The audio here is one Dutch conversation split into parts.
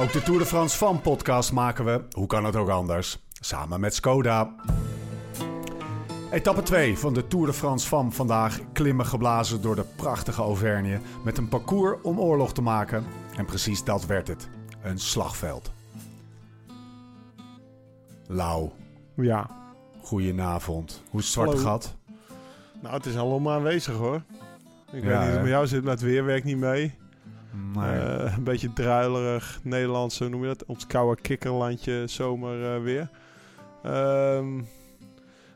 Ook de Tour de France Fan podcast maken we, hoe kan het ook anders, samen met Skoda. Etappe 2 van de Tour de France van vandaag klimmen geblazen door de prachtige Auvergne met een parcours om oorlog te maken. En precies dat werd het, een slagveld. Lau, Ja. goedenavond. Hoe is het zwarte gat? Nou, het is allemaal aanwezig hoor. Ik Ja, weet niet hoe hè? het met jou zit, maar het weer werkt niet mee. Nee. Eh, een beetje druilerig, Nederlands, hoe noem je dat? Ons koude kikkerlandje, zomer eh, weer. Ehm,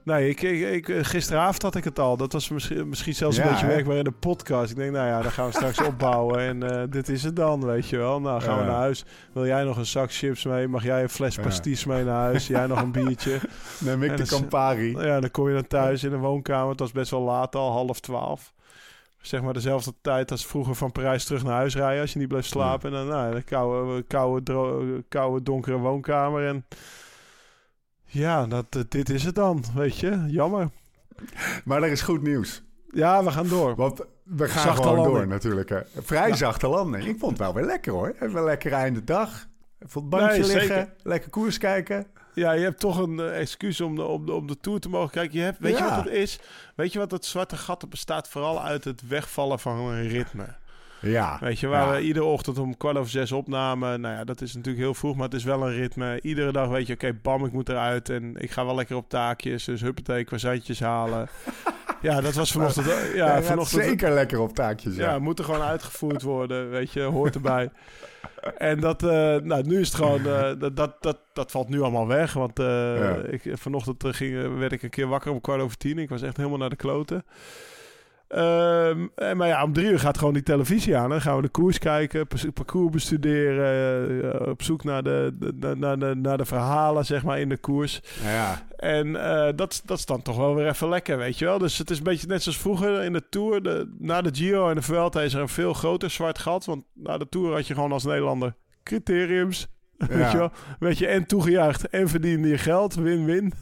nee, ik, ik, ik, eh, gisteravond had ik het al. Dat was misschien, misschien zelfs een beetje hè? werkbaar in de podcast. Ik denk, nou ja, dan gaan we straks opbouwen. En dit is het dan, weet je wel. Nou, gaan we naar huis. Wil jij nog een zak chips mee? Mag jij een fles Ja. pasties mee naar huis? Jij nog een biertje? Neem ik en de Campari. Ja, dan kom je dan thuis in de woonkamer. Het was best wel laat al, half twaalf. Zeg maar dezelfde tijd als vroeger van Parijs terug naar huis rijden. Als je niet bleef slapen. En dan nou, de koude, koude, donkere woonkamer. En ja, dat, eh, dit is het dan, weet je. Jammer. Maar er is goed nieuws. Ja, we gaan door. Want we gaan Zachte gewoon landing. door natuurlijk. hè. Vrij Ja. zachte landing. Ik vond het wel weer lekker hoor. Even een lekker einde dag. Even op het bankje Nee, liggen. zeker. Lekker koers kijken. Ja, je hebt toch een eh, excuus om de, om, de, om de Tour te mogen kijken. Je hebt, weet je wat het is? Weet je wat het zwarte gat bestaat? Vooral uit het wegvallen van een ritme. Ja. Weet je, waar Ja. we iedere ochtend om kwart over zes opnamen. Nou ja, dat is natuurlijk heel vroeg, maar het is wel een ritme. Iedere dag weet je, oké, bam, ik moet eruit. En ik ga wel lekker op taakjes. Dus huppatee, croissantjes halen. ja, dat was vanochtend... Ja, vanochtend... zeker lekker op taakjes. Ja. Ja, moet er gewoon uitgevoerd worden, weet je, hoort erbij. en dat, eh, nou, nu is het gewoon, eh, dat, dat, dat, dat valt nu allemaal weg. Want eh, Ja. ik, vanochtend ging, werd ik een keer wakker om kwart over tien. Ik was echt helemaal naar de kloten. Ehm, en, maar ja, om drie uur gaat gewoon die televisie aan. Dan gaan we de koers kijken, parcours bestuderen, eh, op zoek naar de, de, naar, de, naar de verhalen, zeg maar, in de koers. ja. En eh, dat, dat is dan toch wel weer even lekker, weet je wel. Dus het is een beetje net zoals vroeger in de Tour. De, na de Giro en de Vuelta is er een veel groter zwart gat. Want na de Tour had je gewoon als Nederlander criteriums. Weet je wel? Weet je, en toegejuicht en verdiende je geld. Win-win.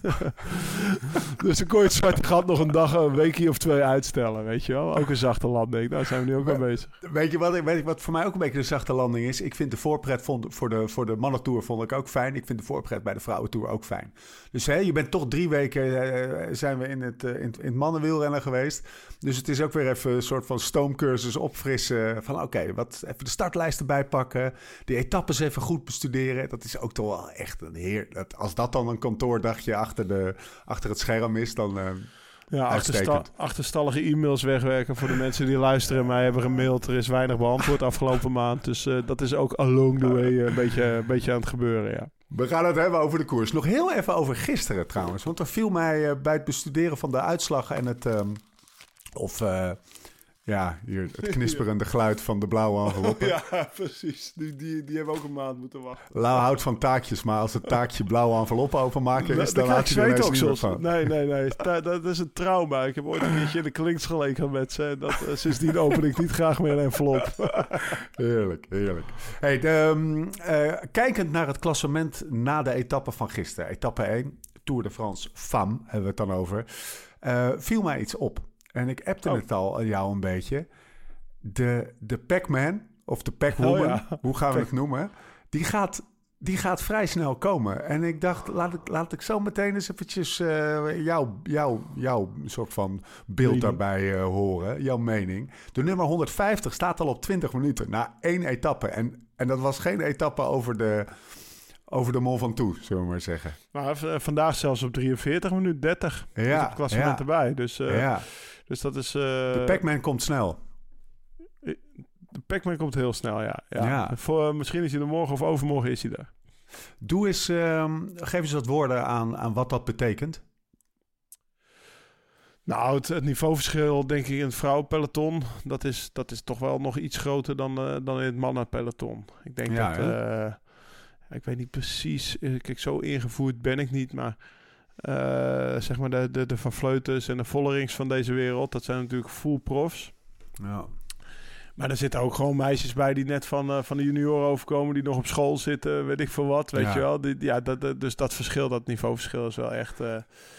dus dan kon je het zwarte gat nog een dag, een weekje of twee uitstellen, weet je wel. Ook een zachte landing. Daar zijn we nu ook mee bezig. Weet je, wat, weet je wat voor mij ook een beetje de zachte landing is? Ik vind de voorpret vond, voor de, voor de mannentour vond ik ook fijn. Ik vind de voorpret bij de vrouwentour ook fijn. Dus hè, je bent toch drie weken eh, zijn we in het, eh, in, het- in het mannenwielrennen geweest. Dus het is ook weer even een soort van stoomcursus opfrissen. Van oké, wat even de startlijst erbij pakken. Die etappes even goed bestuderen. Dat is ook toch wel echt een heer. Dat, als dat dan een kantoordagje achter, de, achter het scherm is, dan... eh, Ja, achterstallige e-mails wegwerken voor de mensen die luisteren en mij hebben gemaild. Er is weinig beantwoord afgelopen maand. Dus dat is ook along the way een, beetje, een beetje aan het gebeuren, ja. We gaan het hebben over de koers. Nog heel even over gisteren trouwens. Want er viel mij eh, bij het bestuderen van de uitslag en het... ehm, of eh, ja, hier, het knisperende geluid van de blauwe enveloppen. Ja, precies. Die, die, die hebben ook een maand moeten wachten. Lau houdt van taakjes, maar als het taakje blauwe enveloppen openmaken is... Dan laat je ik er ook soms. van. Nee, nee, nee. Dat, dat is een trauma. Ik heb ooit een keertje in de klinkschool gehad met ze. Dat, eh, sindsdien open ik niet graag meer een envelop. Heerlijk, heerlijk. Hey, de, ehm, eh, kijkend naar het klassement na de etappe van gisteren. Etappe 1, Tour de France Femme, hebben we het dan over. eh, viel mij iets op. En ik appte Oh. het al aan jou een beetje. De, de Pac-Man, of de Pac-Woman, Oh ja. hoe gaan we het noemen? Die gaat, die gaat vrij snel komen. En ik dacht, laat ik, laat ik zo meteen eens eventjes eh, jouw jou, jou soort van beeld daarbij eh, horen. Jouw mening. De nummer 150 staat al op 20 minuten na één etappe. En, en dat was geen etappe over de, over de Mont Ventoux, zullen we maar zeggen. Maar v- vandaag zelfs op 43 minuten 30. Ja, het klassement ja. erbij. Dus, eh, ja, dus dat is... eh, de Pac-Man komt snel. de Pac-Man komt heel snel, ja. ja. Ja. Voor, misschien is hij er morgen of overmorgen is hij er. Doe eens, ehm, geef eens wat woorden aan, aan wat dat betekent. Nou, het, het niveauverschil, denk ik, in het vrouwenpeloton... dat is, dat is toch wel nog iets groter dan, eh, dan in het mannenpeloton. Ik denk Ja, dat... eh, ik weet niet precies... eh, Kijk, zo ingevoerd ben ik niet, maar... eh, zeg maar de, de, de Van Vleutens en de Vollerings van deze wereld... dat zijn natuurlijk full profs. Ja. Maar er zitten ook gewoon meisjes bij die net van, eh, van de junioren overkomen... die nog op school zitten, weet ik veel wat, weet Ja. je wel. Die, ja, dat, dat- dus dat verschil, dat niveauverschil is wel echt, eh,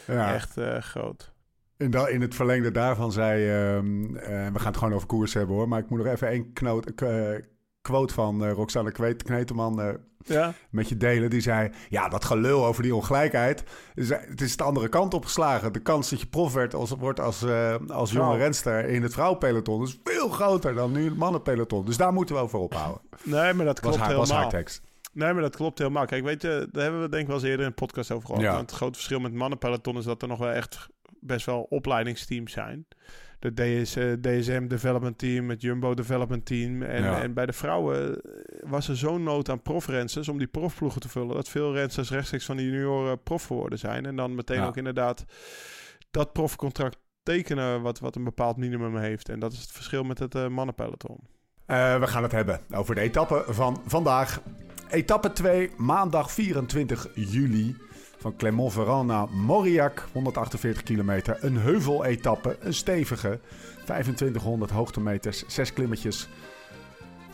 Ja. echt groot. In, da- in het verlengde daarvan zei... ehm, eh, we gaan het gewoon over koers hebben hoor. Maar ik moet nog even één knoot, quote van uh, Roxanne Kneteman uh, ja? met je delen. Die zei, ja, dat gelul over die ongelijkheid. Het is de andere kant opgeslagen. De kans dat je prof werd als, wordt als, uh, als jonge renster in het vrouwenpeloton... is veel groter dan nu het mannenpeloton. Dus daar moeten we over ophouden. Nee, maar dat klopt was haar, helemaal. Was haar tekst. Nee, maar dat klopt helemaal. Kijk, weet je, daar hebben we denk ik wel eens eerder in een podcast over gehad. Ja. Het grote verschil met mannenpeloton is dat er nog wel echt best wel opleidingsteams zijn. De DS, DSM Development Team, het Jumbo Development Team. En, en bij de vrouwen was er zo'n nood aan profrensters om die profploegen te vullen. Dat veel rensters rechtstreeks van die junioren prof geworden zijn. En dan meteen ook inderdaad dat profcontract tekenen wat, wat een bepaald minimum heeft. En dat is het verschil met het uh, mannenpeloton. Uh, we gaan het hebben over de etappe van vandaag. Etappe 2, maandag 24 juli. Van Clermont-Ferrand naar Mauriac, 148 kilometer. Een heuveletappe, een stevige. 2500 hoogtemeters, 6 klimmetjes.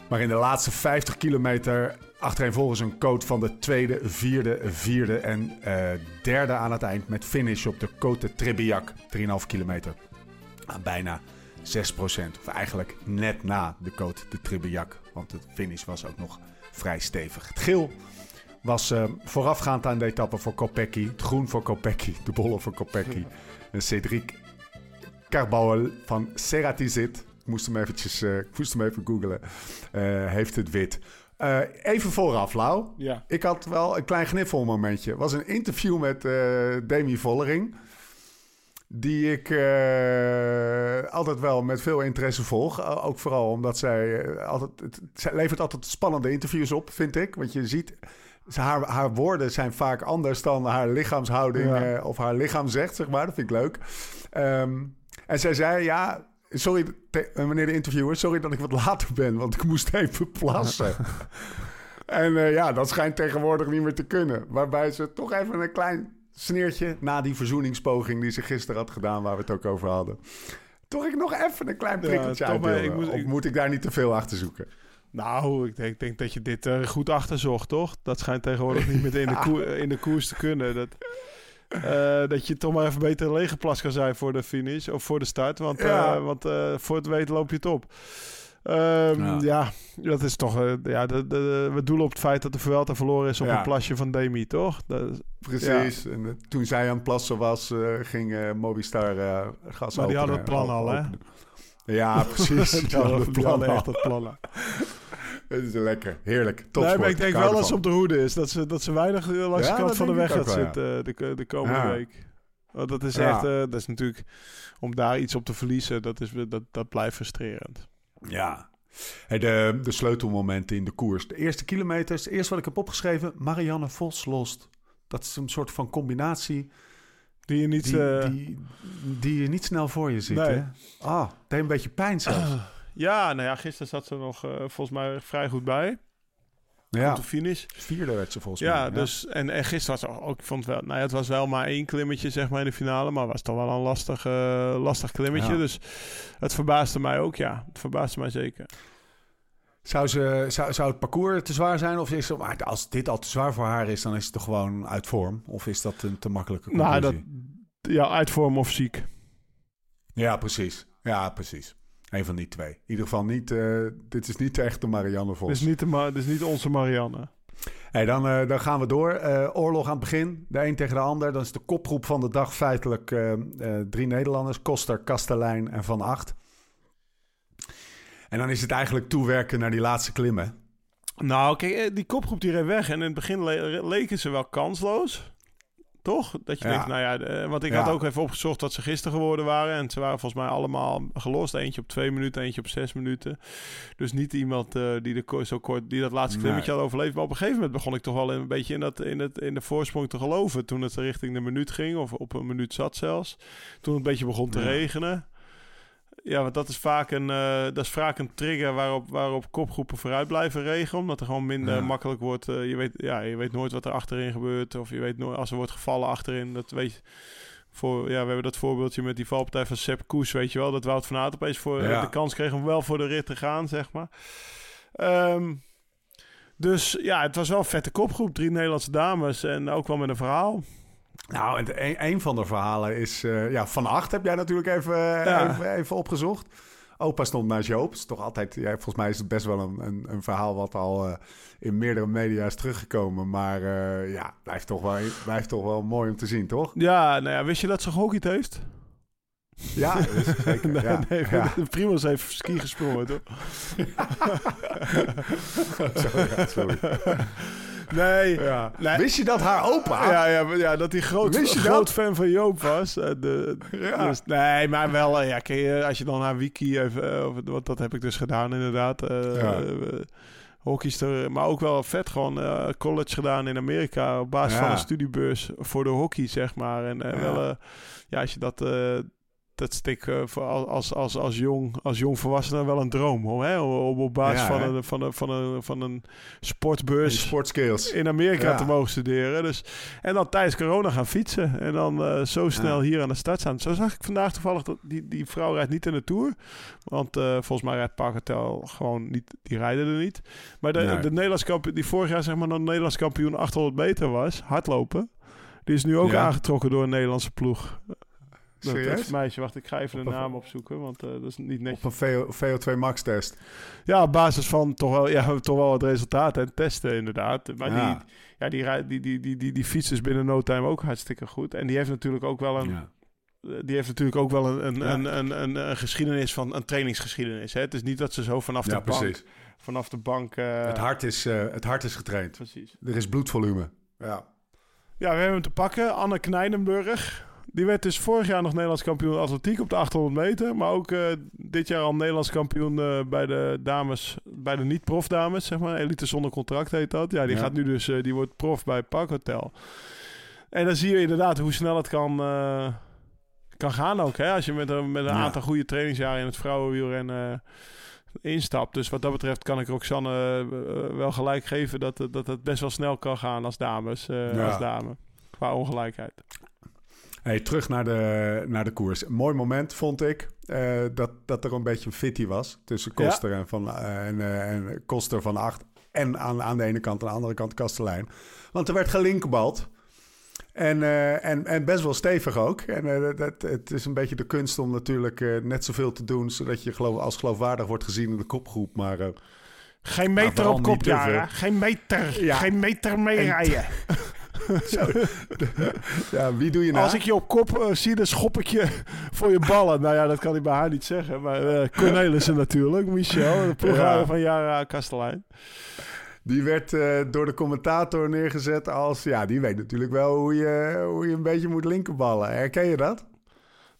Maar in de laatste 50 kilometer achtereenvolgens een coat van de tweede, vierde, vierde en uh, derde aan het eind. Met finish op de Côte Trebiac, 3,5 kilometer. Ah, bijna 6% Of eigenlijk net na de Côte de Trebiac. Want de finish was ook nog vrij stevig. Het geel was uh, voorafgaand aan de etappe voor Kopecky. Het groen voor Kopecky, de bolle voor Kopecky. en Cedric Carbouel van Ceratizit. Ik moest hem, eventjes, uh, ik moest hem even googlen. Uh, heeft het wit. even vooraf, Lau. Ja. Ik had wel een klein gniffelmomentje. Het was een interview met Demi Vollering die ik altijd wel met veel interesse volg. Ook vooral omdat zij altijd... Het, zij levert altijd spannende interviews op, vind ik. Want je ziet haar, haar woorden zijn vaak anders dan haar lichaamshouding uh, of haar lichaam zegt, zeg maar. Dat vind ik leuk. Um, en zij zei, ja, sorry meneer de interviewer, sorry dat ik wat later ben, want ik moest even plassen. en uh, ja, dat schijnt tegenwoordig niet meer te kunnen. Waarbij ze toch even een klein sneertje na die verzoeningspoging die ze gisteren had gedaan, waar we het ook over hadden. Toch ik nog even een klein prikkeltje ja, uit. Ik moet, of moet ik daar niet te veel achter zoeken? Nou, ik denk, denk dat je dit uh, goed achterzocht, toch? Dat schijnt tegenwoordig niet meer in de, koer, in de koers te kunnen. Dat, uh, dat je toch maar even beter leeggeplast kan zijn voor de finish of voor de start. Want, ja. uh, want voor het weten loop je het op. Um, ja. ja. dat is toch... ja, de, de, we doelen op het feit dat de Vuelta verloren is op ja. een plasje van Demi, toch? Dat, Precies. En toen zij aan het plassen was, ging Movistar gas Maar die hadden het plan al, hè? Ja, precies. die hadden, het plan, echt het plan. Het is lekker. Heerlijk. Top nee, maar ik denk wel dat ze op de hoede is. Dat ze, dat ze weinig langs ja, de kant van de weg gaat zitten ja. de, de komende ja. week. Want dat is echt... Uh, dat is natuurlijk... Om daar iets op te verliezen, dat, is, dat, dat blijft frustrerend. Ja. Hey, de, de sleutelmomenten in de koers. De eerste kilometers. Eerst wat ik heb opgeschreven. Marianne Vos lost. Dat is een soort van combinatie... Die je niet, die, uh... die, die, je niet snel voor je ziet. Nee. Hè? Ah, deed een beetje pijn zelfs. Ja, nou ja, gisteren zat ze nog uh, volgens mij vrij goed bij. Ja. De finish. Vierde werd ze volgens ja, mij. Ja, dus en, en gisteren was ook, ik vond wel, nou ja, het was wel maar één klimmetje zeg maar in de finale, maar was toch wel een lastig, uh, lastig klimmetje. Ja. Dus het verbaasde mij ook, ja. Het verbaasde mij zeker. Zou, ze, zou, zou het parcours te zwaar zijn? Of is het, als dit al te zwaar voor haar is, dan is het toch gewoon uit vorm? Of is dat een te makkelijke conclusie? Nou, dat, ja, uit vorm of ziek. Ja, precies. Ja, precies. Een van die twee. In ieder geval niet, uh, dit is niet de echte Marianne Vos. Dit is niet, de Ma dit is niet onze Marianne. Hey, dan, uh, dan gaan we door. Uh, oorlog aan het begin. De een tegen de ander. Dan is de kopgroep van de dag feitelijk drie Nederlanders. Koster, Kastelein en Van Acht. En dan is het eigenlijk toewerken naar die laatste klimmen. Nou, kijk, die kopgroep die reed weg. En in het begin le leken ze wel kansloos. Toch? Dat je ja. denkt, nou ja, de, want ik ja. had ook even opgezocht wat ze gisteren geworden waren. En ze waren volgens mij allemaal gelost. Eentje op twee minuten, eentje op zes minuten. Dus niet iemand uh, die, de, zo kort, die dat laatste klimmetje nee. had overleefd. Maar op een gegeven moment begon ik toch wel een beetje in, dat, in, het, in de voorsprong te geloven. Toen het richting de minuut ging, of op een minuut zat zelfs. Toen het een beetje begon te ja. regenen. Ja, want dat is vaak een, uh, dat is vaak een trigger waarop, waarop kopgroepen vooruit blijven regelen. Omdat er gewoon minder ja. makkelijk wordt. Uh, je, weet, ja, je weet nooit wat er achterin gebeurt. Of je weet nooit als er wordt gevallen achterin. Dat weet je. Voor, ja, we hebben dat voorbeeldje met die valpartij van Sepp Koes, weet je wel. Dat Wout van Aert opeens voor ja. de kans kreeg om wel voor de rit te gaan, zeg maar. Um, dus ja, het was wel een vette kopgroep. Drie Nederlandse dames en ook wel met een verhaal. Nou, en een, een, van de verhalen is... Uh, ja, Van Acht heb jij natuurlijk even, ja. even, even, opgezocht. Opa stond naast Joop. is toch altijd, ja, volgens mij is het best wel een, een, een verhaal wat al uh, in meerdere media is teruggekomen. Maar uh, ja, blijft toch, wel, blijft toch wel mooi om te zien, toch? Ja, nou ja, wist je dat ze gehockeyd heeft? Ja, zeker. nee, ja. nee, ja. Heeft ski gesprongen, toch? sorry, sorry. Nee, Ja. nee. Wist je dat haar opa? Ja, ja, ja, dat hij groot, groot fan van Joop was. Eh, De, Ja. dus- nee, maar wel, eh, ja, je, als je dan naar Wiki even, eh, want dat heb ik dus gedaan inderdaad. Ja. eh, hockeyster, maar ook wel vet gewoon college gedaan in Amerika op basis van een studiebeurs voor de hockey, zeg maar. En Ja. wel, ja, als je dat... dat stik eh, voor als, als, als, jong, als jong volwassene wel een droom. Hoor, hè? Op, op basis Ja, van, een, van, een, van, een, van een sportbeurs sportskills. in Amerika Ja. te mogen studeren. Dus, en dan tijdens corona gaan fietsen. En dan eh, zo snel hier aan de start staan. Zo zag ik vandaag toevallig dat die, die vrouw rijdt niet in de Tour. Want eh, volgens mij rijdt Parkertel gewoon niet. Die rijden er niet. Maar de, Nee. de Nederlands kampioen, die vorig jaar zeg maar een Nederlands kampioen 800 meter was, hardlopen. Die is nu ook aangetrokken door een Nederlandse ploeg. Dat, Serieus? dat meisje, wacht, ik ga even Op de een- naam opzoeken, want eh, dat is niet netjes. Op een VO, VO2 Max test. Ja, op basis van toch wel, ja, toch wel wat resultaten en testen inderdaad. Maar Ja. die, ja, die, rij- die, die, die, die, die fiets is binnen no time ook hartstikke goed. En die heeft natuurlijk ook wel een, Ja. eh, die heeft natuurlijk ook wel een, een, Ja. een, een, een, een geschiedenis van een trainingsgeschiedenis. Hè? Het is niet dat ze zo vanaf Ja, de bank, precies. vanaf de bank. eh, het, hart is, eh, het hart is getraind. Precies. Er is bloedvolume. Ja. Ja, we hebben hem te pakken. Anne Knijdenburg. Die werd dus vorig jaar nog Nederlands kampioen atletiek op de 800 meter. Maar ook eh, dit jaar al Nederlands kampioen eh, bij de dames, bij de niet-prof dames, zeg maar. Elite zonder contract heet dat. Ja, die Ja. gaat nu dus, eh, die wordt prof bij Park Hotel. En dan zie je inderdaad hoe snel het kan, kan gaan ook. Hè? Als je met een, met een Ja. aantal goede trainingsjaren in het vrouwenwielrennen instapt. Dus wat dat betreft kan ik Roxanne wel gelijk geven dat, het- dat het best wel snel kan gaan als dames, Ja. als dame. Qua ongelijkheid. Hey, terug naar de, naar de koers. Mooi moment vond ik eh, dat, dat er een beetje een fitty was tussen Ja. Koster en, van, eh, en, eh, en Koster van acht. En aan, aan de ene kant en aan de andere kant Kastelein. Want er werd gelinkerbald. En, en, en best wel stevig ook. En dat, het is een beetje de kunst om natuurlijk net zoveel te doen... zodat je geloof, als geloofwaardig wordt gezien in de kopgroep. Maar Geen meter vooral op kop. Geen meter. Ja. Geen meter meerijden. ja, wie doe je nou? Als ik je op kop eh, zie, dan schop ik je voor je ballen. Nou ja, dat kan ik bij haar niet zeggen. Maar eh Cornelissen natuurlijk. Michel, de Ja. van Jara Kastelein. Die werd eh, door de commentator neergezet als... Ja, die weet natuurlijk wel hoe je, hoe je een beetje moet linkerballen. Herken je dat?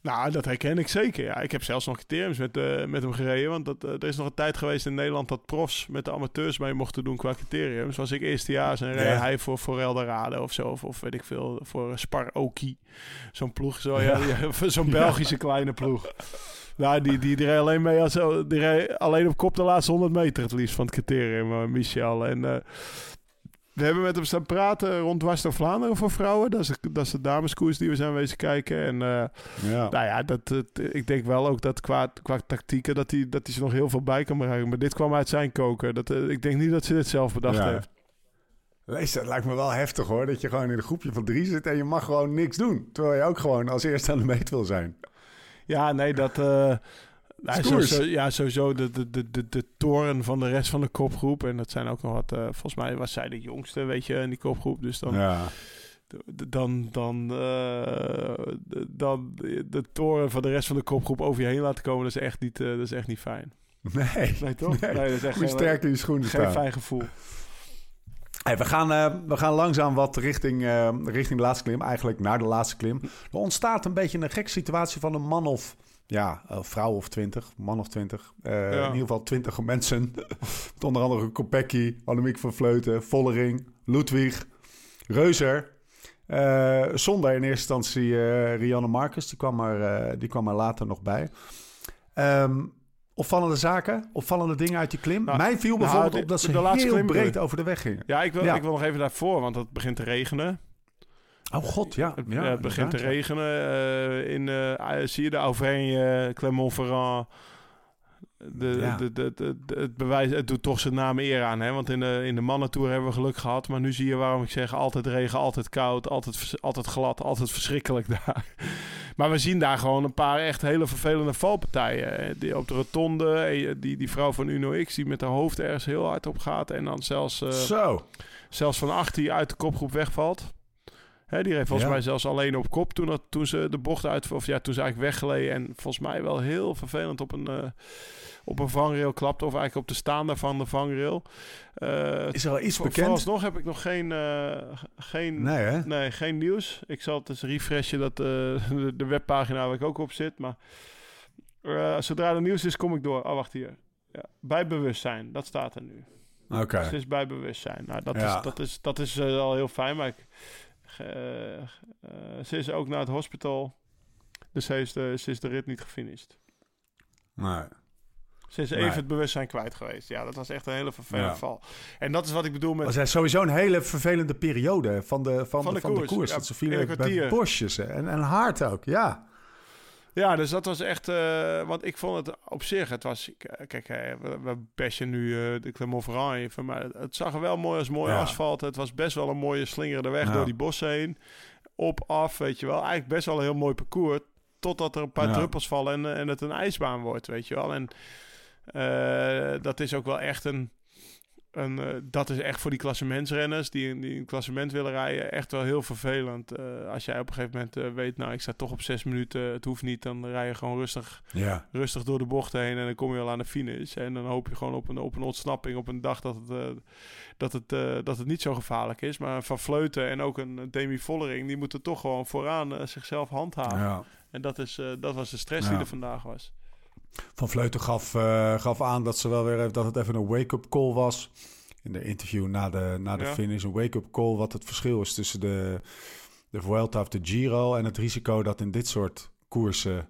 Nou, dat herken ik zeker. Ja, ik heb zelfs nog criteriums met, eh, met hem gereden. Want dat, eh, er is nog een tijd geweest in Nederland dat profs met de amateurs mee mochten doen qua criteriums. Was ik eerstejaars en reed Ja. hij voor, voor Eldorado of zo. Of, of weet ik veel, voor Spar Oki. Zo'n ploeg, zo, ja. ja, zo'n Belgische kleine ploeg. Nou, die, die, die reed alleen mee als, die reed alleen op kop de laatste 100 meter het liefst van het criterium, eh, Michel. En eh, we hebben met hem staan praten rond Dwars door Vlaanderen voor vrouwen. Dat is, dat is de dameskoers die we zijn wezen kijken. En eh, Ja. nou ja, dat, ik denk wel ook dat qua, qua tactieken dat hij dat hij ze nog heel veel bij kan brengen. Maar dit kwam uit zijn koker. Dat, eh, ik denk niet dat ze dit zelf bedacht Ja. heeft. Lees, dat lijkt me wel heftig hoor. Dat je gewoon in een groepje van drie zit en je mag gewoon niks doen. Terwijl je ook gewoon als eerste aan de meet wil zijn. Ja, nee, dat... eh nou, Stoers. sowieso, ja, sowieso de, de, de, de, de toren van de rest van de kopgroep. En dat zijn ook nog wat... eh, volgens mij was zij de jongste, weet je, in die kopgroep. Dus dan... Ja. Dan, dan, eh, dan de, toren van de rest van de kopgroep over je heen laten komen, dat is echt niet, eh, dat is echt niet fijn. Nee. Nee, toch? Nee. dat is echt geen, sterk in je schoenen geen staan. fijn gevoel. Hey, we, gaan, we gaan langzaam wat richting, richting de laatste klim. Eigenlijk naar de laatste klim. Er ontstaat een beetje een gekke situatie van een man of... Ja, een vrouw of twintig, man of twintig. Eh, In ieder geval twintig mensen. Met onder andere Kopecky, Annemiek van Vleuten, Vollering, Ludwig, Reuzer. Eh, zonder in eerste instantie eh, Rianne Marcus. Die kwam, er, eh, die kwam er later nog bij. Ehm, opvallende zaken, opvallende dingen uit die klim. Nou, Mij viel nou, bijvoorbeeld de- op dat ze de laatste heel klim breed over de weg gingen. Ja, ik wil, Ja. ik wil nog even daarvoor, want het begint te regenen. Oh god, ja. Het, ja eh, het begint te regenen. eh, in, eh, zie je de Auvergne, Clermont-Ferrand. De, Ja. de, de, het, bewijs, het doet toch zijn naam eer aan. Hè? Want in de, in de mannentour hebben we geluk gehad. Maar nu zie je waarom ik zeg altijd regen, altijd koud, altijd, altijd glad, altijd verschrikkelijk daar. Maar we zien daar gewoon een paar echt hele vervelende valpartijen. Die op de rotonde, eh, die, die vrouw van Uno X die met haar hoofd ergens heel hard op gaat. En dan zelfs, uh, Zo. zelfs van acht die uit de kopgroep wegvalt. Die reed volgens Ja. mij zelfs alleen op kop toen, dat, toen ze de bocht uit... Of ja, toen ze eigenlijk weggeleden. En volgens mij wel heel vervelend op een, eh, op een vangrail klapte. Of eigenlijk op de staande van de vangrail. Eh Is er al iets voor- bekend? Vooralsnog heb ik nog geen, eh, geen, Nee, hè? Nee, geen nieuws. Ik zal het eens refreshen, dat, de, de webpagina waar ik ook op zit. Maar zodra er nieuws is, kom ik door. Oh, wacht hier. Ja. Bij bewustzijn, dat staat er nu. Oké. Ze is bij bewustzijn. Nou, dat Ja. is, dat is, dat is al heel fijn. Maar ik, ze is ook naar het hospital. Dus ze is de, ze is de rit niet gefinished. Nee. Ze is Nee. even het bewustzijn kwijt geweest. Ja, dat was echt een hele vervelende Ja. val. En dat is wat ik bedoel met... was hij sowieso een hele vervelende periode van de, van Van de, de van de koers. koers. Ja, dat ze vielen bij bosjes en, en hard ook, ja. Ja, dus dat was echt... eh, want ik vond het op zich... Het was... Kijk, eh, we, we bashen nu eh, de Clermont-Ferrand even. Maar het, zag er wel mooi als mooi Ja. asfalt. Het was best wel een mooie slingerende weg Ja. door die bossen heen. Op, af, weet je wel. Eigenlijk best wel een heel mooi parcours. Totdat er een paar Ja. druppels vallen en, en het een ijsbaan wordt, weet je wel. En dat is ook wel echt een... een eh, dat is echt voor die klassementsrenners die, een- die een klassement willen rijden echt wel heel vervelend. Eh, als jij op een gegeven moment eh, weet, nou ik sta toch op zes minuten, het hoeft niet, dan rij je gewoon rustig, Ja. rustig door de bochten heen en dan kom je al aan de finish. En dan hoop je gewoon op een, op een ontsnapping op een dag dat het, dat, het, dat het niet zo gevaarlijk is. Maar Van Vleuten en ook een Demi Vollering, die moeten toch gewoon vooraan zichzelf handhaven. ja. En dat, is, dat was de stress Ja. die er vandaag was. Van Vleuten gaf, eh, gaf aan dat, ze wel weer, dat het even een wake-up call was. In de interview na de, na de Ja. finish. Een wake-up call wat het verschil is tussen de, de Vuelta of de Giro... en het risico dat in dit soort koersen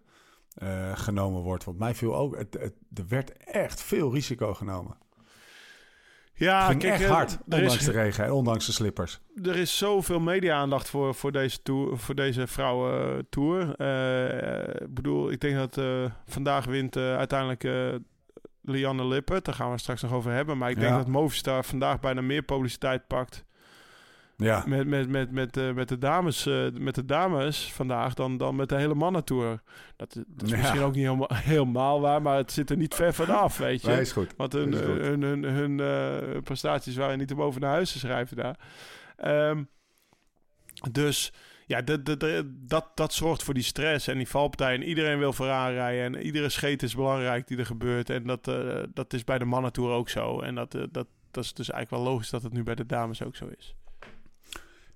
eh, genomen wordt. Want mij viel ook... Het, het, er werd echt veel risico genomen. Ja, het ging kijk, echt eh, hard, ondanks is, de regen en ondanks de slippers. er is zoveel media-aandacht voor, voor deze, tour, voor deze vrouwen-tour. Eh, ik bedoel, ik denk dat eh, vandaag wint uiteindelijk Lianne Lippert. Daar gaan we straks nog over hebben. Maar ik denk Ja. dat Movistar vandaag bijna meer publiciteit pakt Ja, met, met, met, met, eh, met, de, dames, eh, met de dames vandaag dan, dan met de hele mannentour. Dat, dat is Ja. misschien ook niet helemaal, helemaal waar, maar het zit er niet ver vanaf, weet je. nee, is goed. Want hun, goed. hun, hun, hun eh, prestaties waren niet om over naar huis te schrijven daar. Ehm, dus ja, de, de, de- dat, dat zorgt voor die stress en die valpartij. En iedereen wil vooraan rijden. En iedere scheet is belangrijk die er gebeurt. En dat, dat is bij de mannentour ook zo. En dat, dat, dat is dus eigenlijk wel logisch dat het nu bij de dames ook zo is.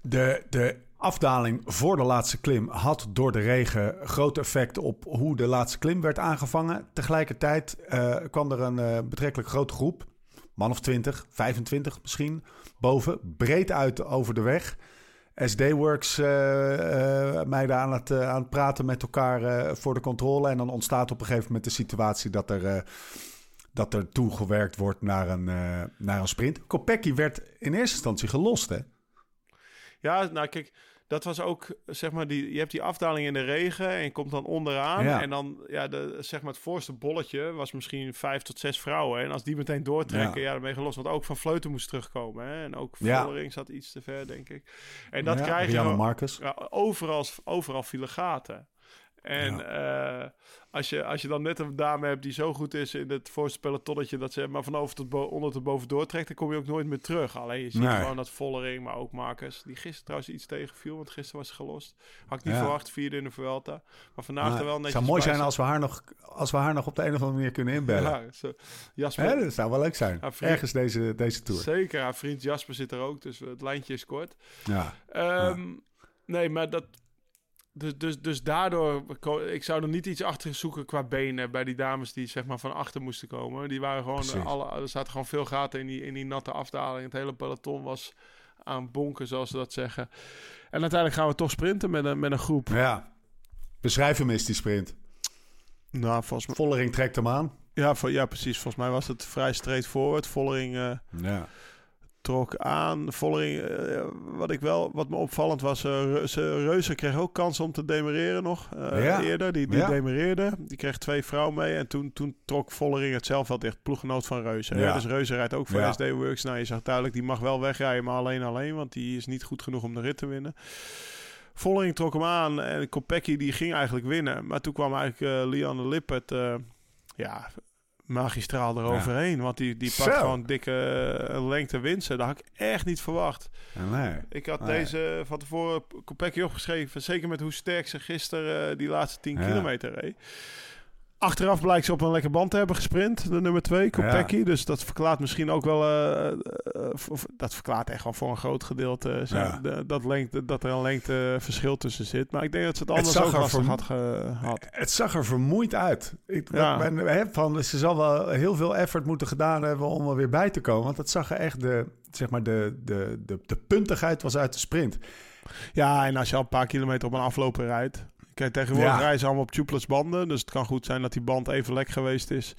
De, de afdaling voor de laatste klim had door de regen groot effect op hoe de laatste klim werd aangevangen. Tegelijkertijd eh, kwam er een eh, betrekkelijk grote groep, man of 20, 25 misschien, boven, breed uit over de weg. SD-Works eh, eh, meiden aan het, aan praten met elkaar voor de controle. En dan ontstaat op een gegeven moment de situatie dat er, dat er toegewerkt wordt naar een, naar een sprint. Kopecky werd in eerste instantie gelost, hè? Ja, nou kijk, dat was ook, zeg maar, die, je hebt die afdaling in de regen en je komt dan onderaan. Ja. En dan, ja, de, zeg maar, het voorste bolletje was misschien vijf tot zes vrouwen. En als die meteen doortrekken, Ja. ja, dan ben je gelost. Want ook Van Vleuten moest terugkomen. Hè? En ook Ja. Vollering zat iets te ver, denk ik. En dat Ja, krijg je Marcus. ja, overal, overal vielen gaten. En eh, als, je, als je dan net een dame hebt die zo goed is in het voorste pelotonnetje... dat ze maar van over tot onder tot boven doortrekt... dan kom je ook nooit meer terug. Alleen je ziet Nee. gewoon dat Vollering, maar ook Marcus... die gisteren trouwens iets tegenviel, want gisteren was ze gelost. Had ik niet Ja. verwacht, vierde in de Vuelta. Maar vandaag Maar er wel het netjes zou mooi zijn als we, haar nog, als we haar nog op de een of andere manier kunnen inbellen. Ja. Jasper, Hè, dat zou wel leuk zijn. Ja, vriend. Ergens deze, deze tour. zeker. Haar vriend Jasper zit er ook, dus het lijntje is kort. Ja. Ehm, Nee, maar dat. Dus, dus, dus daardoor, ik zou er niet iets achter zoeken qua benen bij die dames die zeg maar van achter moesten komen. Die waren gewoon, Precies. alle, er zaten gewoon veel gaten in die, in die natte afdaling. Het hele peloton was aan bonken, zoals ze dat zeggen. En uiteindelijk gaan we toch sprinten met een, met een groep. ja. Beschrijf hem eens, die sprint. Nou, volgens mij, Vollering trekt hem aan. ja, voor, ja, precies. Volgens mij was het vrij straightforward. Vollering eh, Ja. Trok aan. Vollering, eh, wat ik wel, wat me opvallend was, eh Re- ze- Reuser kreeg ook kans om te demereren nog eh, Ja. eerder. Die, die Ja. demereerde. Die kreeg twee vrouwen mee en toen, toen trok Vollering het zelf wel dicht. Ploeggenoot van Reuser. hè. Ja. Dus Reuser rijdt ook voor. SD Works. Nou, je zag duidelijk, die mag wel wegrijden, maar alleen alleen, want die is niet goed genoeg om de rit te winnen. Vollering trok hem aan en Kopecky die ging eigenlijk winnen. Maar toen kwam eigenlijk uh, Lianne Lippert... Uh, ja, magistraal eroverheen. Want die, die pakt gewoon dikke uh, lengte winsten. Dat had ik echt niet verwacht. Nee. Ik had deze van tevoren Kopecky opgeschreven. Zeker met hoe sterk ze gisteren uh, die laatste 10 kilometer reed. Achteraf blijkt ze op een lekker band te hebben gesprint, de nummer 2, Kopecky. Ja. Dus dat verklaart misschien ook wel... Uh, uh, dat verklaart echt wel voor een groot gedeelte ja. de, dat, lengte, dat er een lengteverschil tussen zit. Maar ik denk dat ze het anders het ook lastig had gehad. Het zag er vermoeid uit. Ik ja. ben, van, ze zal wel heel veel effort moeten gedaan hebben om er weer bij te komen. Want het zag er echt de, zeg maar de, de, de, de puntigheid was uit de sprint. Ja, en als je al een paar kilometer op een afloper rijdt... Kijk, tegenwoordig ja. rijden ze allemaal op tubeless banden. Dus het kan goed zijn dat die band even lek geweest is.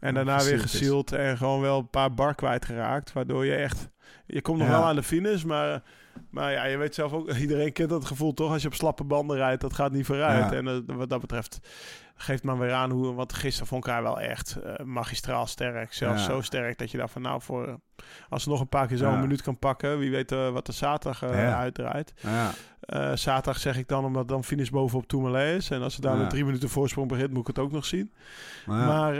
En daarna weer gesield en gewoon wel een paar bar kwijtgeraakt. Waardoor je echt... Je komt nog wel aan de finish, maar... Maar ja, je weet zelf ook... Iedereen kent dat gevoel toch? Als je op slappe banden rijdt, dat gaat niet vooruit. En uh, wat dat betreft geeft maar weer aan hoe... Want gisteren vond ik haar wel echt uh, magistraal sterk. Zelfs zo sterk dat je daar van nou voor... Als ze nog een paar keer zo'n minuut kan pakken... Wie weet uh, wat de zaterdag uitdraait. Uh, zaterdag zeg ik dan, omdat dan finish bovenop Tourmalet is. En als ze daar met drie minuten voorsprong begint, moet ik het ook nog zien. Ja. Maar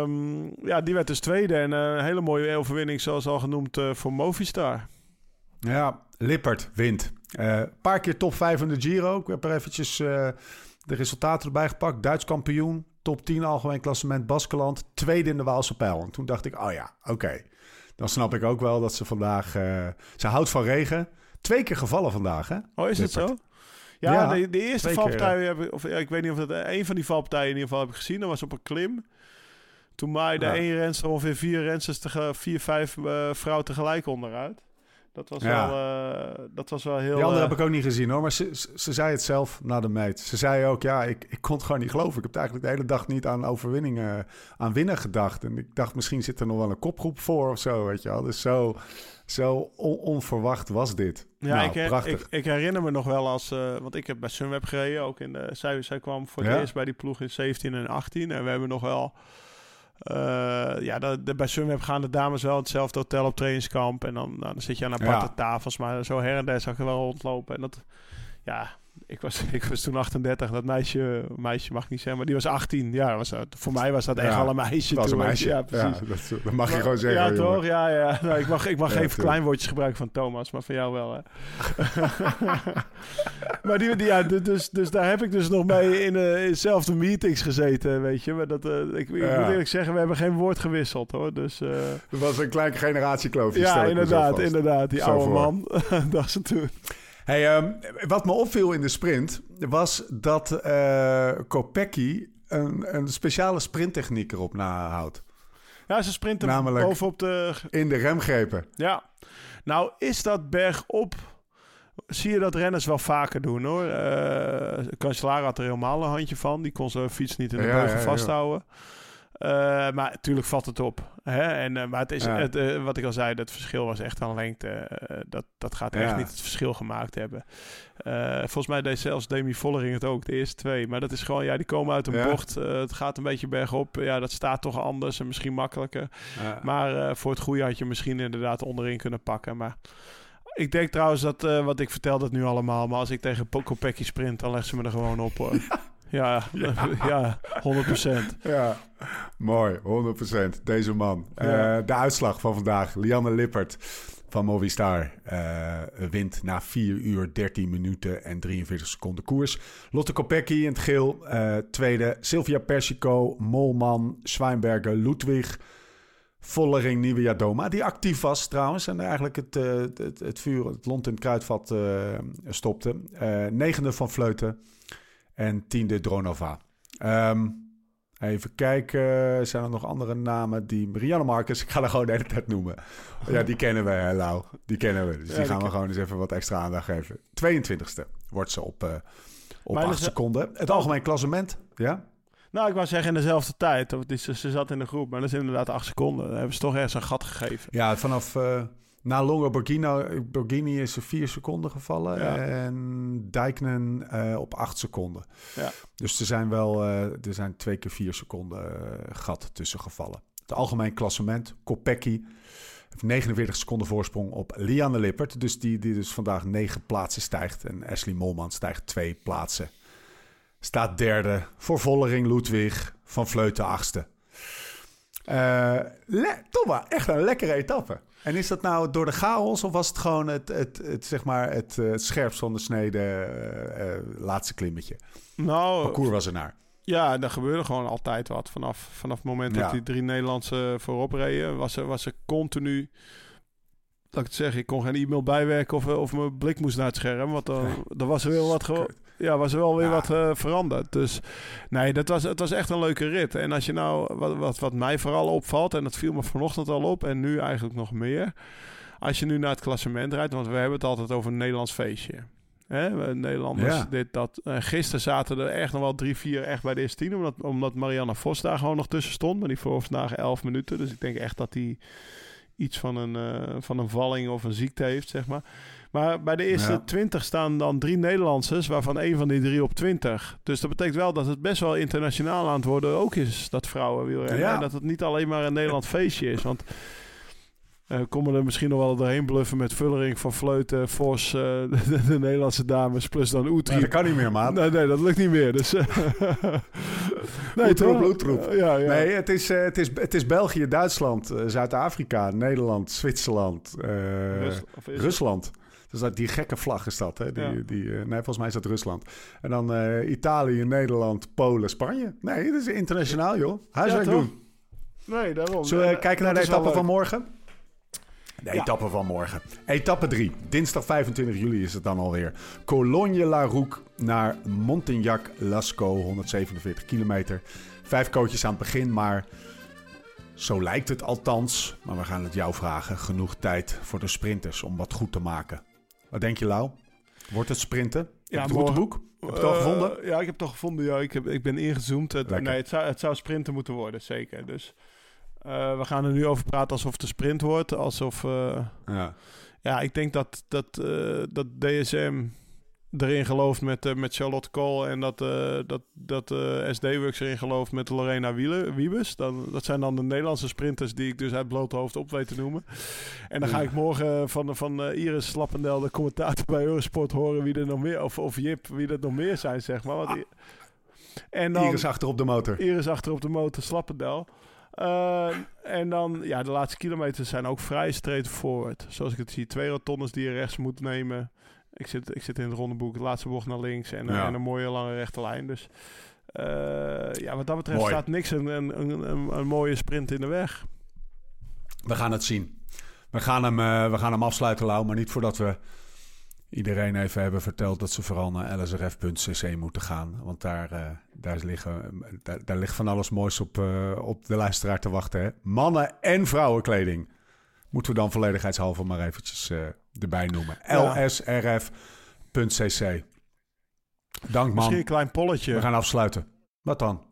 um, ja, die werd dus tweede. En een hele mooie overwinning, zoals al genoemd, uh, voor Movistar. Ja, Lippert wint. Een uh, paar keer top 5 in de Giro. Ik heb er eventjes de resultaten erbij gepakt. Duits kampioen, top 10 algemeen klassement Baskeland. Tweede in de Waalse pijl. En toen dacht ik, oh ja, oké. Okay. Dan snap ik ook wel dat ze vandaag... ze houdt van regen. Twee keer gevallen vandaag, hè? Oh, is het zo? Ja, ja de, de, eerste valpartij, heb ik, of ja, ik weet niet of het een van die valpartijen in ieder geval heb ik gezien. Dat was op een klim. Toen maaide ja. één renster ongeveer vier rensters, te, vier, vijf uh, vrouwen tegelijk onderuit. Dat was, ja. wel, uh, dat was wel heel... Die andere uh, heb ik ook niet gezien hoor, maar ze, ze, ze, zei het zelf na de meet. Ze zei ook, ja, ik, ik kon het gewoon niet geloven. Ik heb eigenlijk de hele dag niet aan overwinningen, aan winnen gedacht. En ik dacht, misschien zit er nog wel een kopgroep voor of zo, weet je wel. Dus zo, zo on onverwacht was dit. Ja, nou, ik, her, prachtig. Ik, ik, herinner me nog wel als... Uh, want ik heb bij Sunweb gereden, ook in de... Zij, zij kwam voor het ja? eerst bij die ploeg in 17 en 18. En we hebben nog wel... Uh, ja, de, de, bij Sunweb gaan de dames wel hetzelfde hotel op trainingskamp. En dan, nou, dan zit je aan aparte ja. tafels. Maar zo her en der zag je wel rondlopen. En dat, ja, ik was, ik was toen 38. Dat meisje, meisje mag ik niet zeggen, maar die was 18. Ja, was, voor mij was dat echt ja, al een meisje. Was toen, een meisje. Ja, precies. Ja, dat, dat, mag je gewoon zeggen. Ja, toch? Ja, ja. Nou, ik mag, ik mag geen verkleinwoordjes gebruiken van Thomas, maar van jou wel. Hè. maar die, die, ja, dus, dus daar heb ik dus nog mee in, uh, dezelfde meetings gezeten, weet je. Maar dat, uh, ik, ik moet eerlijk zeggen, we hebben geen woord gewisseld, hoor. Dus, uh, was een klein generatiekloofje. Ja, inderdaad, inderdaad. Die Zo oude voor. man, dat ze toen. Hey, um, wat me opviel in de sprint was dat uh, Kopecky een, een speciale sprinttechniek erop nahoudt. Ja, ze sprinten Namelijk bovenop de... in de remgrepen. Ja. Nou, is dat bergop... Zie je dat renners wel vaker doen, hoor. Uh, Kanselaar had er helemaal een handje van. Die kon zijn fiets niet in de ja, vasthouden. Ja. Uh, maar natuurlijk valt het op. Hè? En, uh, maar het is, ja. het, uh, wat ik al zei, dat verschil was echt aan lengte. dat, dat gaat echt ja. niet het verschil gemaakt hebben. volgens mij deed zelfs Demi Vollering het ook, de eerste twee. Maar dat is gewoon, ja, die komen uit een ja. bocht. het gaat een beetje bergop. Ja, dat staat toch anders en misschien makkelijker. Maar voor het goede had je misschien inderdaad onderin kunnen pakken. Maar ik denk trouwens dat, wat ik vertel dat nu allemaal. Maar als ik tegen Kopecky sprint, dan legt ze me er gewoon op hoor. Ja, ja, 100%. Ja, mooi, 100%. Deze man. Ja. Uh, de uitslag van vandaag. Lianne Lippert van Movistar uh, wint na 4 uur 13 minuten en 43 seconden koers. Lotte Kopecky in het geel. Uh, tweede Sylvia Persico, Molman, Zwijnberger, Ludwig... Vollering, Nieuwe Doma, die actief was trouwens. En eigenlijk het, het, het vuur, het lont in het kruidvat stopte. negende van Vleuten. En tiende Dronova. Um, even kijken, zijn er nog andere namen die... Marianne Marcus, ik ga er gewoon de hele tijd noemen. Ja, die kennen we, hè, Lau. Die kennen we. Dus ja, die gaan we gewoon eens even wat extra aandacht geven. 22e wordt ze op, uh, op 8 seconden. Het algemeen klassement, ja? Nou, ik wou zeggen in dezelfde tijd. Dus ze zat in de groep, maar dat is inderdaad acht seconden. Dan hebben ze toch ergens een gat gegeven. Ja, vanaf... Uh, na Longo Borghino, Borghini is er vier seconden gevallen. Ja. En Dijknen uh, op acht seconden. Ja. Dus er zijn wel uh, er zijn twee keer vier seconden uh, gat tussen gevallen. Het algemeen klassement, Kopecky. Heeft 49 seconden voorsprong op Lianne Lippert. Dus die, die dus vandaag negen plaatsen stijgt. En Ashley Molman stijgt twee plaatsen. Staat derde voor Vollering Ludwig van Vleuten achtste. Uh, echt een lekkere etappe. En is dat nou door de chaos of was het gewoon het, het, het, zeg maar het, het scherpst van de snede uh, uh, laatste klimmetje? Nou, parcours was er naar. Ja, er gebeurde gewoon altijd wat. Vanaf, vanaf het moment dat die drie Nederlandse voorop reden, was er, was er continu. Dat ik het zeg, ik kon geen e-mail bijwerken of, of mijn blik moest naar het scherm. Want dan, dan was er wel wat gewoon ja, was er wel weer wat uh, veranderd. Dus nee, dat was, het was echt een leuke rit. En als je nou, wat, wat, wat mij vooral opvalt, en dat viel me vanochtend al op en nu eigenlijk nog meer. Als je nu naar het klassement rijdt, want we hebben het altijd over een Nederlands feestje. Hè, Nederlanders, dit, dat. Uh, gisteren zaten er echt nog wel drie, vier echt bij de eerste tien. Omdat, omdat Marianne Vos daar gewoon nog tussen stond. Maar die voor vandaag elf minuten. Dus ik denk echt dat hij iets van een, uh, van een valling of een ziekte heeft, zeg maar. Maar bij de eerste ja. 20 staan dan drie Nederlanders, waarvan één van die drie op 20. Dus dat betekent wel dat het best wel internationaal aan het worden ook is, dat vrouwenwielrennen. Ja. En dat het niet alleen maar een Nederland feestje is. Want uh, komen er misschien nog wel doorheen bluffen met Vullering van Vleuten, Vos, uh, de, de, Nederlandse dames, plus dan. Nee, dat kan niet meer, maat. Nee, nee, dat lukt niet meer. Dus, uh, nee, Oetroep, Oetroep. ja, ja. Nee, het is, het, is, het is België, Duitsland, Zuid-Afrika, Nederland, Zwitserland, Rus Rusland. Dus dat, die gekke vlag is dat. Hè? Die, ja. die, uh, nee, volgens mij is dat Rusland. En dan uh, Italië, Nederland, Polen, Spanje. Nee, dat is internationaal, joh. Huiswerk ja, doen. Nee, daarom. Zullen we kijken naar de etappe van morgen? De ja. etappe van morgen. Etappe 3. Dinsdag 25 juli is het dan alweer. Cologne-la-Rouque naar Montignac-Lascaux. 147 kilometer. Vijf coaches aan het begin, maar... Zo lijkt het althans, maar we gaan het jou vragen. Genoeg tijd voor de sprinters om wat goed te maken. Wat denk je, Lau? Wordt het sprinten? Ja, het routeboek? Heb je het al uh, gevonden? Ja, ik heb het al gevonden. Ja, ik, heb, ik ben ingezoomd. Het, nee, het zou, het zou sprinten moeten worden, zeker. Dus uh, we gaan er nu over praten alsof het een sprint wordt. Alsof... Uh, ja. ja, ik denk dat, dat, dat DSM erin gelooft met, uh, met Charlotte Cole en dat, uh, dat, dat uh, SD-Works erin gelooft met Lorena Wiebes. Dan, dat zijn dan de Nederlandse sprinters die ik dus uit blote hoofd op weet te noemen. En dan ga ik morgen van, van Iris Slappendel, de commentator bij Eurosport, horen wie er nog meer, of, of Jip, wie er nog meer zijn, zeg maar. Want, ah. en dan, Iris achter op de motor. Iris achter op de motor, Slappendel. Uh, en dan, ja, de laatste kilometers zijn ook vrij straightforward. Zoals ik het zie, twee rotondes die je rechts moet nemen. Ik zit, ik zit in het rondeboek, de laatste bocht naar links en, ja. en een mooie lange rechte lijn. Dus uh, ja, wat dat betreft Mooi. staat niks een, een, een, een, mooie sprint in de weg. We gaan het zien. We gaan hem, uh, we gaan hem afsluiten, Lau, maar niet voordat we iedereen even hebben verteld dat ze vooral naar lsrf.cc moeten gaan. Want daar, uh, daar, liggen, daar, daar, ligt van alles moois op, op de luisteraar te wachten. Hè? Mannen- en vrouwenkleding. Moeten we dan volledigheidshalve maar eventjes erbij noemen. Lsrf.cc. Dank man. Misschien een klein polletje. We gaan afsluiten. Wat dan?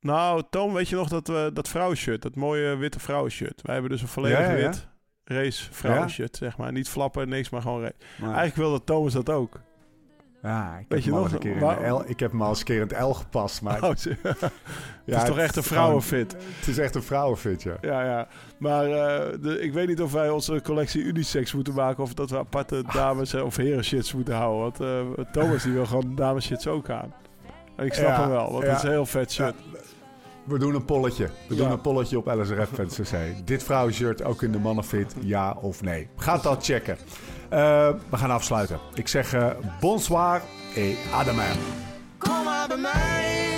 Nou, Toon, weet je nog dat, uh, dat vrouwenshirt? Dat mooie witte vrouwenshirt. Wij hebben dus een volledig ja, ja, wit race vrouwenshirt, zeg maar. Niet flappen, niks, maar gewoon... Maar... Eigenlijk wilde Thomas dat ook. Ja, ik Weet heb, nog? Een keer in de L, ik heb hem al eens een keer in het L gepast. Maar oh, ja, het is toch echt een vrouwenfit? Het is echt een vrouwenfit, ja. Ja, ja. Maar uh, de, ik weet niet of wij onze collectie unisex moeten maken... of dat we aparte dames- of heren shits moeten houden. Want uh, Thomas die wil gewoon dames shits ook aan. En ik snap ja, hem wel, want ja, het is een heel vet shirt. We doen een polletje. We doen een polletje op LSRF.cc. Dit vrouwenshirt ook in de mannenfit, ja of nee? Ga dat checken. Uh, we gaan afsluiten. Ik zeg uh, bonsoir et à demain. Kom maar bij mij,